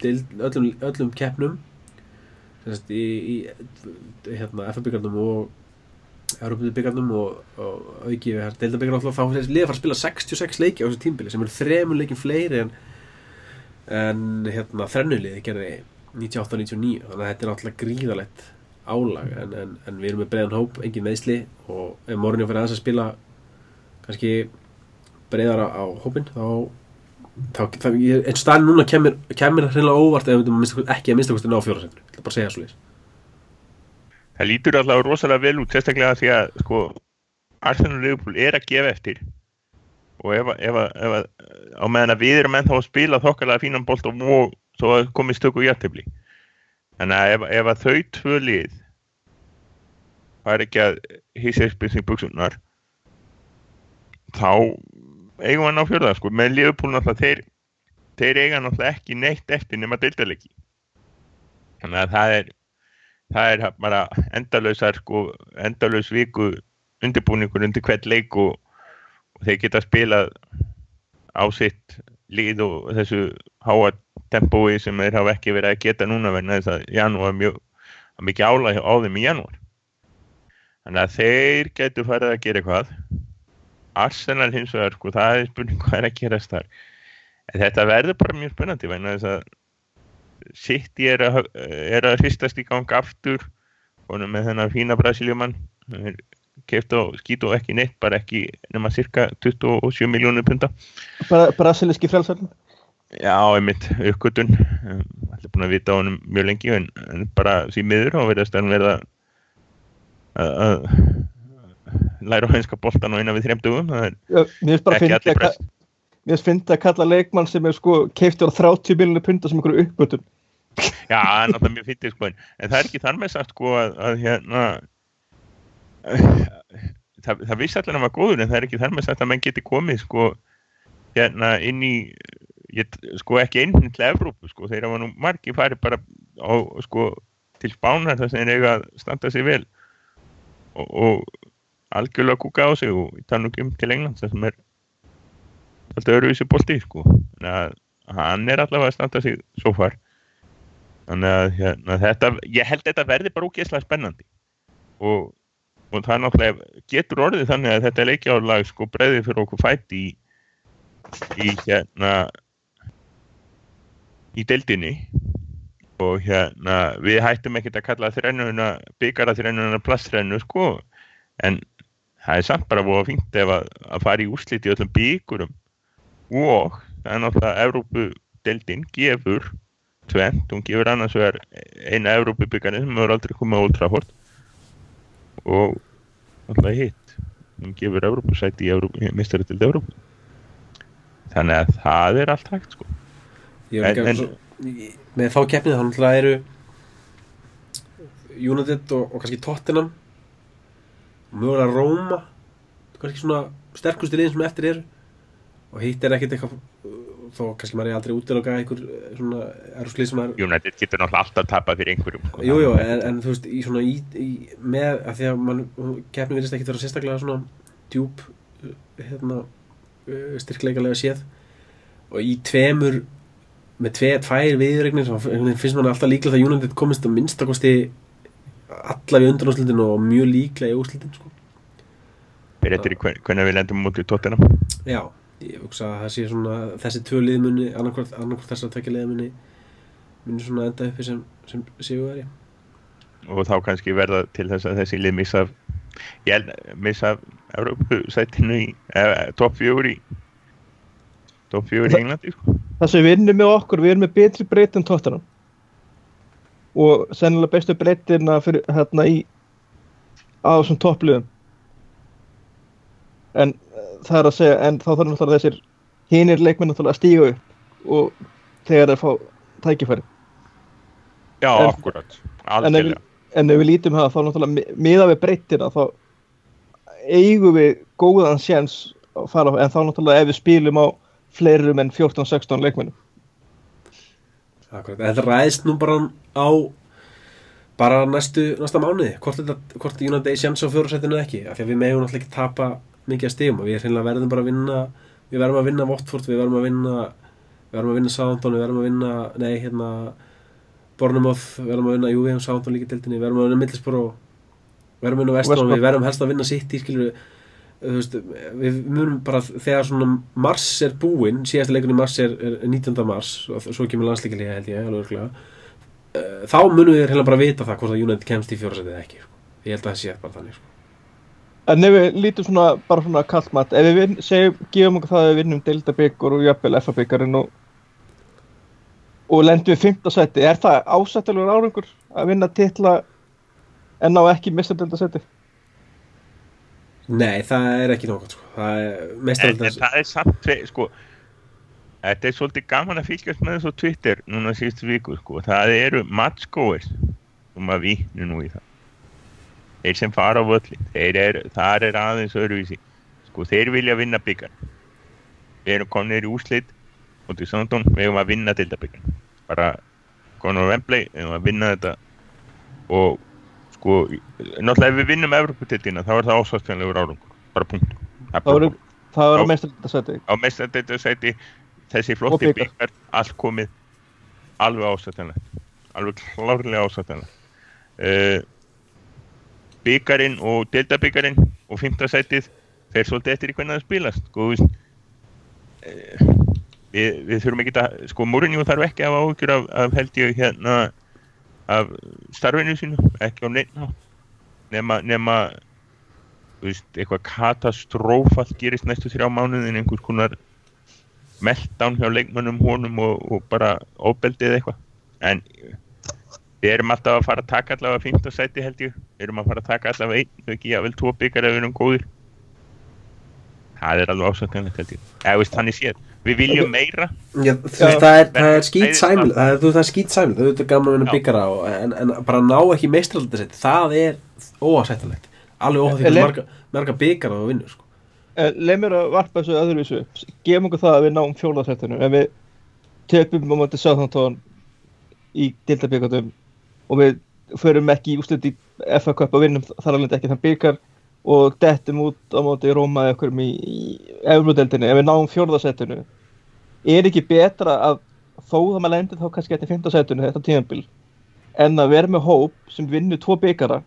öllum, öllum keppnum sagt, í, í hérna, FF-byggarnum og Európa-byggarnum og, og auki við deildabyggar alltaf þá er liðið að fara að spila 66 leiki á þessu tímbili sem eru þremur leikin fleiri en en hérna þrennuliði gerði 98-99 þannig að þetta er náttúrulega gríðalegt álag en, en, en við erum með breiðan hóp, engin meðsli og ef Mourinho fyrir aðeins að spila kannski breiðara á hópin þá, og staðin núna kemur, kemur hreinlega óvart ef við ekki að minnsta kosti ná fjórasendur, ég ætla bara að segja svo leys það lítur alltaf rosalega vel út sérstaklega því að sko Arsenal Liverpool er að gefa eftir. Og ef, að- á meðan að við erum ennþá að spila þokkalega fínan bolt og mó svo að komið stöku jættibli þannig að ef, ef að þau tvö lið fær ekki að hýsa spilsing buksunar þá eigum við að ná fjörða sko. Með Liverpool náttúrulega þeir, þeir eiga náttúrulega ekki neitt eftir nema deildarleiki. Þannig að það er það er bara endalausar sko, endalaus viku undirbúningur undir hvert leik og, og þeir geta spilað á sitt lið og þessu háa tempói sem þeir hafa ekki verið að geta núna vegna þess að janúar mjög mikið álæg á þeim í janúar. Þannig að þeir getur farið að gera eitthvað Arsenal hins vegar sko, það er spurning hvað er að gerast þar. En þetta verður bara mjög spennandi vegna þess að City er að, er að hristast í gang aftur með þennan fína Brasiljumann keft og skýt og ekki neitt bara ekki nema cirka 27 miljónur punta Bra Brasiliski frelsarinn já, einmitt, uppgötun allir búin að vita á honum mjög lengi en, en bara því miður og verðast að hann verða að læra á henska boltan og eina við Já, Mér finnst að, mér finnst kalla leikmann sem er sko keiftur á 30 miljonir punta sem einhverju uppbötun Já, er náttúrulega mjög fyndið sko en, það er ekki þar með sagt sko að, að hérna það, það vissi allir að hann var góður en það er ekki þar með sagt að menn geti komið sko hérna inn í ég, sko ekki inn til Evrópu sko þeir hafa nú margi farið bara á sko til spánar þar sem þeir eiga að standa sig vel. Og, og algjörlega kúka á sig og það nú ekki um til England það sem er alltaf öruvísi bólti sko. Hann er allavega að standa sig svo far. Þannig að hérna, þetta, ég held þetta verði bara ógeðslega spennandi. Og, og það náttúrulega getur orðið þannig að þetta leikjálag sko breyði fyrir okkur fætt í í hérna í deildinni. Og hérna við hættum ekkert að kalla þrennuna byggara þrennuna plastrennu sko. En það er samt bara búið að fínt ef að, að fara í úrslit í öllum byggurum og það er náttúrulega Evrópu-deldin gefur tvent, hún gefur annars vegar eina Evrópu-byggarinn sem hefur aldrei komið á Old Trafford. Og náttúrulega hitt. Hún gefur Evrópu-sæti í, í mistaritildi Evrópu. Þannig að það er allt hægt sko. Ég En- en- svo, með þá keppnið þá náttúrulega eru United og, og kannski Tottenham mögulega Roma kannski svona sterkustu liðin sem eftir eru. Og hitt er ekkert eitthvað uh, þó kannski maður er aldrei útiloka einhver uh, svona eruslið sem er United getur náttúrulega alltaf tapað fyrir einhverjum sko. Jú, en, en þú veist, í svona í, í, með, að því að mann, keppni virðist ekki vera sérstaklega svona djúb uh, hérna, styrkleikalega séð. Og í tveimur með tve, tvær viðregnir finnst mann alltaf líklega að United komist að minnstakosti allavega í undanúslitin og mjög líklega í úslitin sko. fyrir eftir í hvern- hvernig við lendum mútið tóttina Já, ég hugsa að það sé svona þessi tvö liðmunni, annarkvort, annarkvort þessar tvekja liðmunni muni svona enda uppi sem, sem séu verið og þá kannski verða til þess að þessi lið missa ég missa Európu-sætinu í eh, topp fjögur í topp fjögur í Englandi sko. það sem við vinnum með okkur, við erum með betri breyt en tóttanum og sennilega bestu breytina fyrir hérna í á þessum toppliðum. En eh, það er að segja en þá þarf náttúrulega þessir hinir leikmenn náttúrulega að stíga upp og þegar þeir fá tækifæri. Já, En- akkurat, algjörlega. En ef við lítum það þá náttúrulega mi- miða við breytina þá eigum við góðan séns að fara en þá náttúrulega ef við spilum á fleirum en 14-16 leikmennum Akkurat, þetta ræðist nú bara á bara næstu, næsta mánuði hvort, þetta, hvort United er sjans á fjórasættinu eða ekki af því að við megum náttúrulega ekki tapa mikið að stigum og við verðum bara að vinna við verðum að vinna Watford, við verðum að vinna við verðum að vinna Southampton, við verðum að vinna nei, hérna Bournemouth, við verðum að vinna og Southampton líka deildinni, við verðum að vinna Middlesbrough við verðum að vinna Ham. við verðum helst að vinna City skilur þú veist, við munum bara þegar svona mars er búinn síðasta leikunni mars er, er 19. mars og svo kemur landsleikilega held ég alveg örugglega. Eh, þá munum við heila bara vita það hvort að United kemst í fjórasætið eða ekki sko. ég held að það sé bara þannig sko. En ef við lítum svona, bara svona kallt mat, ef við segjum, gefum okkur það að við vinnum Deildabyggur og jafnvel FA-byggarinn og, og lendum við fymta seti, er það ásættilegur árangur að vinna titla en ná ekki mista Deildaseti? Nei, það er ekki nokkuð sko. en, en það er samt sko, þetta er svolítið gaman að fylgjast með þessu Twitter núna síðustu viku sko. það eru matchgoers um að vínu nú í það þeir sem fara á völli er, þar er aðeins öðruvísi sko, þeir vilja vinna byggar við erum konir í úslit og til Sandón, við erum að vinna dildabyggar bara konur á Wembley við erum að vinna þetta og sko, náttúrulega ef við vinnum Evropatildina þá er það ásvæðstænlegur árangur. Bara punkt Það er Það Já. mista Deildaseti. á mestardættasæti þessi flotti byggar allt komið. Alveg ásættanlegt. Alveg klárlega ásættanlegt. Uh, byggarinn og deildabyggarinn og fymtasætið fer svolítið eftir í hvernig það spilast sko, uh, við, við þurfum ekki að sko Mourinho þarf ekki að hafa áhyggjur af, af held ég hérna af starfinu sínu, ekki á hátt. nema, nema veist, eitthvað katastrófall gerist næstu þrjá mánuðin einhvers konar meltdown hjá leikmönnum honum og, og bara óbeldið eitthvað. En við erum alltaf að fara að taka allavega fínta sæti held ég. Við erum að fara að taka allavega einn og ekki jável tvo byggar ef við erum góðir. Það er alveg ásættanlegt held ég. Eða veist þannig séð, við viljum meira Já, þú veist, það er, það er skýt sæmil það er, þú veist, það er skýt sæmil, það er gaman að vinna byggara og, en, en bara ná ekki meistraldasett það er óásættilegt alveg Ele- hversu marga, marga byggar það þú vinnur sko. Eh, Leif mér að varpa þessu öðruvísu upp. Gefum okkur það að við náum fjólaðsættinu. Ef við töpum á móti Southampton í dildabíkatum og við förum ekki í úslit í FA Cup og vinnum þar alveg ekki þann byggar og dettum út á móti Róma eða okkur í, í Evródeldinni. Ef við náum fjólaðsættinu er ekki betra að þó það maður lendir þá kannski eftir 15 sætinu þetta tíðanbíl en að vera með hóp sem vinnur tvo byggara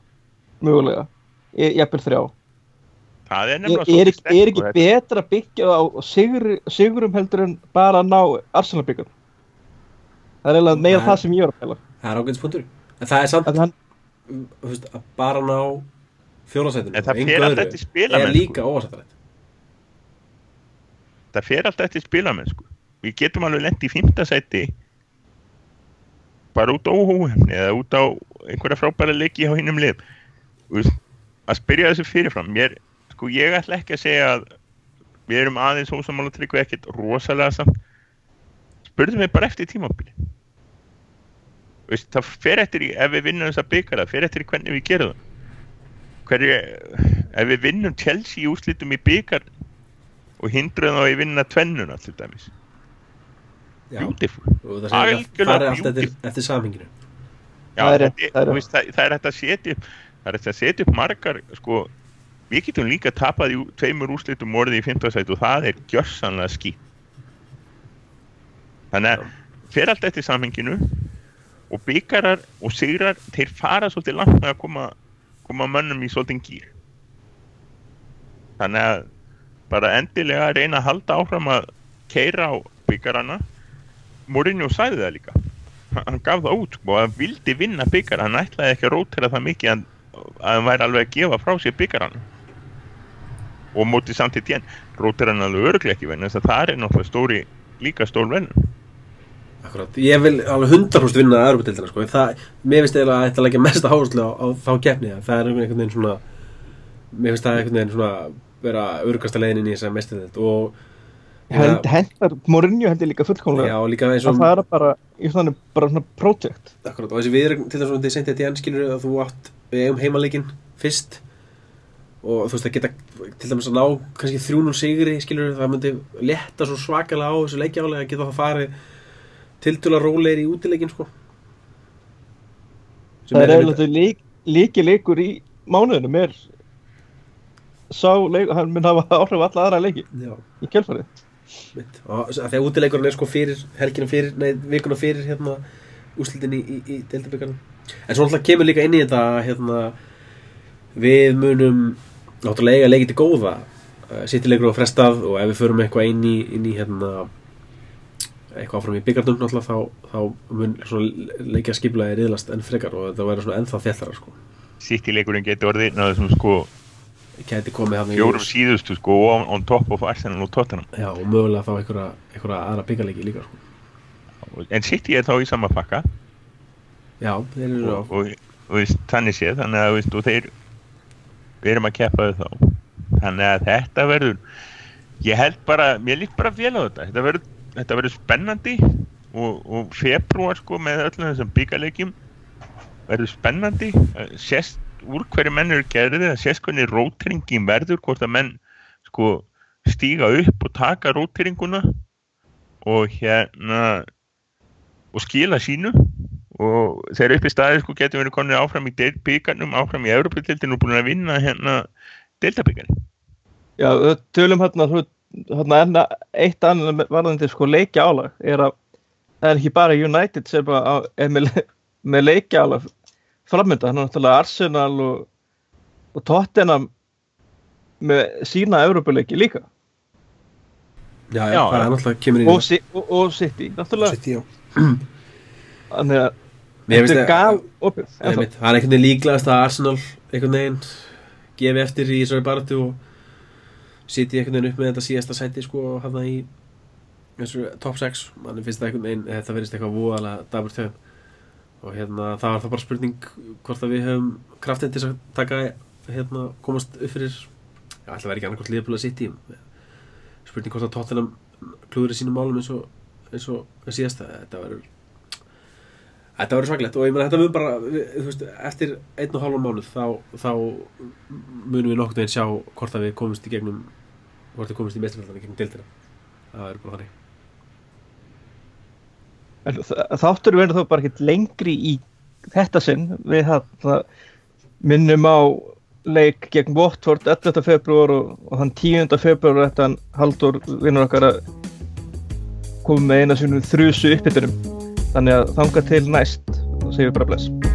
mögulega, e- jafnvel þrjá? Það er er, nefnilega er, svolítið ekki- er ekki betra að byggja á sigur, sigurum heldur en bara að ná Arsenal byggja það er eiginlega meira það sem ég er að pæla. Það er ágætis punktur. En það er samt að hann, veist, að bara ná fjólasætinu En það fer alltaf eftir er líka óvasættilegt það fer alltaf eftir spilamennsku við getum alveg lent í fimmtasæti bara út á óhefni eða út á einhverja frábæra leiki á hinnum lið. Að spyrja þessu fyrirfram mér, sko ég ætla ekki að segja að við erum aðeins ósamála tryggvi ekkert rosalega samt. Spurðum við bara eftir tímabili það fer eftir í ef við vinnum þessa byggara, fer eftir í hvernig við gerum það hverju, ef við vinnum Chelsea í úslitum í byggar og hindruðum þá í vinna tvennuna til dæmis? Já, beautiful. Og það segir Algjörlega að fara allt eftir, eftir samhenginu. Já, Það er þetta það er það, er hægt að setja upp það er hægt að setja upp margar sko, við getum líka tapað í ú- tveimur úrslitum orðið í 15 sæti og það er gjörsanlega skýt þannig að fer allt eftir samhenginu og byggarar og sigrar þeir fara svolítið langt með að koma, koma mönnum í svolítið gýr þannig að bara endilega reyna að halda áfram að keira á byggarana Mourinho sagði það líka. Hann gaf það út sko, og hann vildi vinna byggar hann ætlaði ekki að rótera það mikið að, að hann væri alveg að gefa frá sér byggaran og mótið samt í tjén rótera hann alveg örglega ekki venni þess að það er náttúrulega stóri líka stór venn Akkurat, ég vil alveg 100% vinna að Europatildina sko, það, mér finnst eiginlega að þetta leggja mesta áherslu á, á þá keppni það er einhvern veginn svona mér finnst það einhvern veginn svona vera örgasta leiðin inn í þessa mestið og hend, hendar Mourinho hendur líka já, fullkomlega líka eins að og það er bara, í þannig bara svona project. Akkurat, og þessi viðrögn til þess að þið sendið til enn skilur að þú átt við eigum heimaleikin fyrst og þú veist að geta til dæmis að ná kannski 3-0 sigri skilur það myndi letta svo svakalega á þessu leikjálega að geta það farið tiltula rólegir í útileikin sko. Sem það er eiginlega lík, líki leikur í mánuðinum er sá leik, hann mun hafa áhrif alla aðra leiki Já, í og því að útileikurinn er sko fyrir helgina fyrir, nei, vikuna fyrir hérna úslitin í, í, í deildabökarnum en svo alltaf kemur líka inn í þetta hérna við munum náttúrulega eiga leikið til góða sittileikur á frestað og ef við förum eitthvað inn í, inn í hérna eitthvað áfram í byggarnum náttúrulega þá, þá mun leikja skiplaði riðlast enn frekar og þetta verður svona ennþá þjallara sko. Sitt í leikurinn getur orðið af þessum sko fjórum síðustu sko on, on top of Arsenal og Tottenham. Já og mögulega þá einhverja, einhverja aðra byggarleiki líka sko. En sitt í er þá í sama pakka. Já, þeir eru á og, og, og veist, þannig séð þannig að veist, og þeir við erum að keppa þau þá. Þannig að þetta verður ég held bara, mér líkt bara vel á þetta. Þetta verður, þetta verður spennandi og, og februar sko með öllum þessum byggarleikjum verður spennandi eh, sést úr hverju menn eru gerðið að sést hvernig róteringin verður hvort að menn sko stíga upp og taka róteringuna og hérna og skila sínu og þegar upp í staði sko getur verið konið áfram í byggarnum, áfram í Európa-dildinu og búin að vinna hérna deildabyggarni. Já, tölum hérna, þú- enn eitt annað varðandi sko leikja álag er að það er ekki bara United sem að, á- er með, með leikja álag framönda, hann er náttúrulega Arsenal og, og Tottenham með sína Európa-leiki líka. Já, já, Já, það er náttúrulega kemur í og, Si- og, og City, náttúrulega. City, þannig að þetta er gal opið það er einhvern veginn líklegast að Arsenal einhvern veginn gefi eftir í þessari baratu og sitja einhvern veginn upp með þetta síðasta sæti sko hann í þessu top 6 mann finnst það einhvern veginn þetta verðist eitthvað voðalega dabur töðum og hérna það var það bara spurning hvort að við höfum kraftinn til að taka hérna komast upp fyrir já, að vera ekki annarkvæmt liðbúlega sitt í spurning hvort að Tottenham klúður í sínum málum eins og, eins og síðasta. Þetta verður Þetta verður svaklegt og ég meina þetta mun bara, við, veist, eftir einn og hálfum mánuð þá, þá munum við nokkurn veginn sjá hvort að við komumst í gegnum, hvort við komumst í í gegnum deildina. Það er bara þannig. En þáttur verður þó bara ekkert lengri í þetta sinn við þarna minnum á leik gegn Watford 11. februar og, og þann 10. februar þetta hann Haldur vinnur okkar að koma með eina sínum þrjusu uppbytunum þannig að þanga til næst. Og segjum bara bless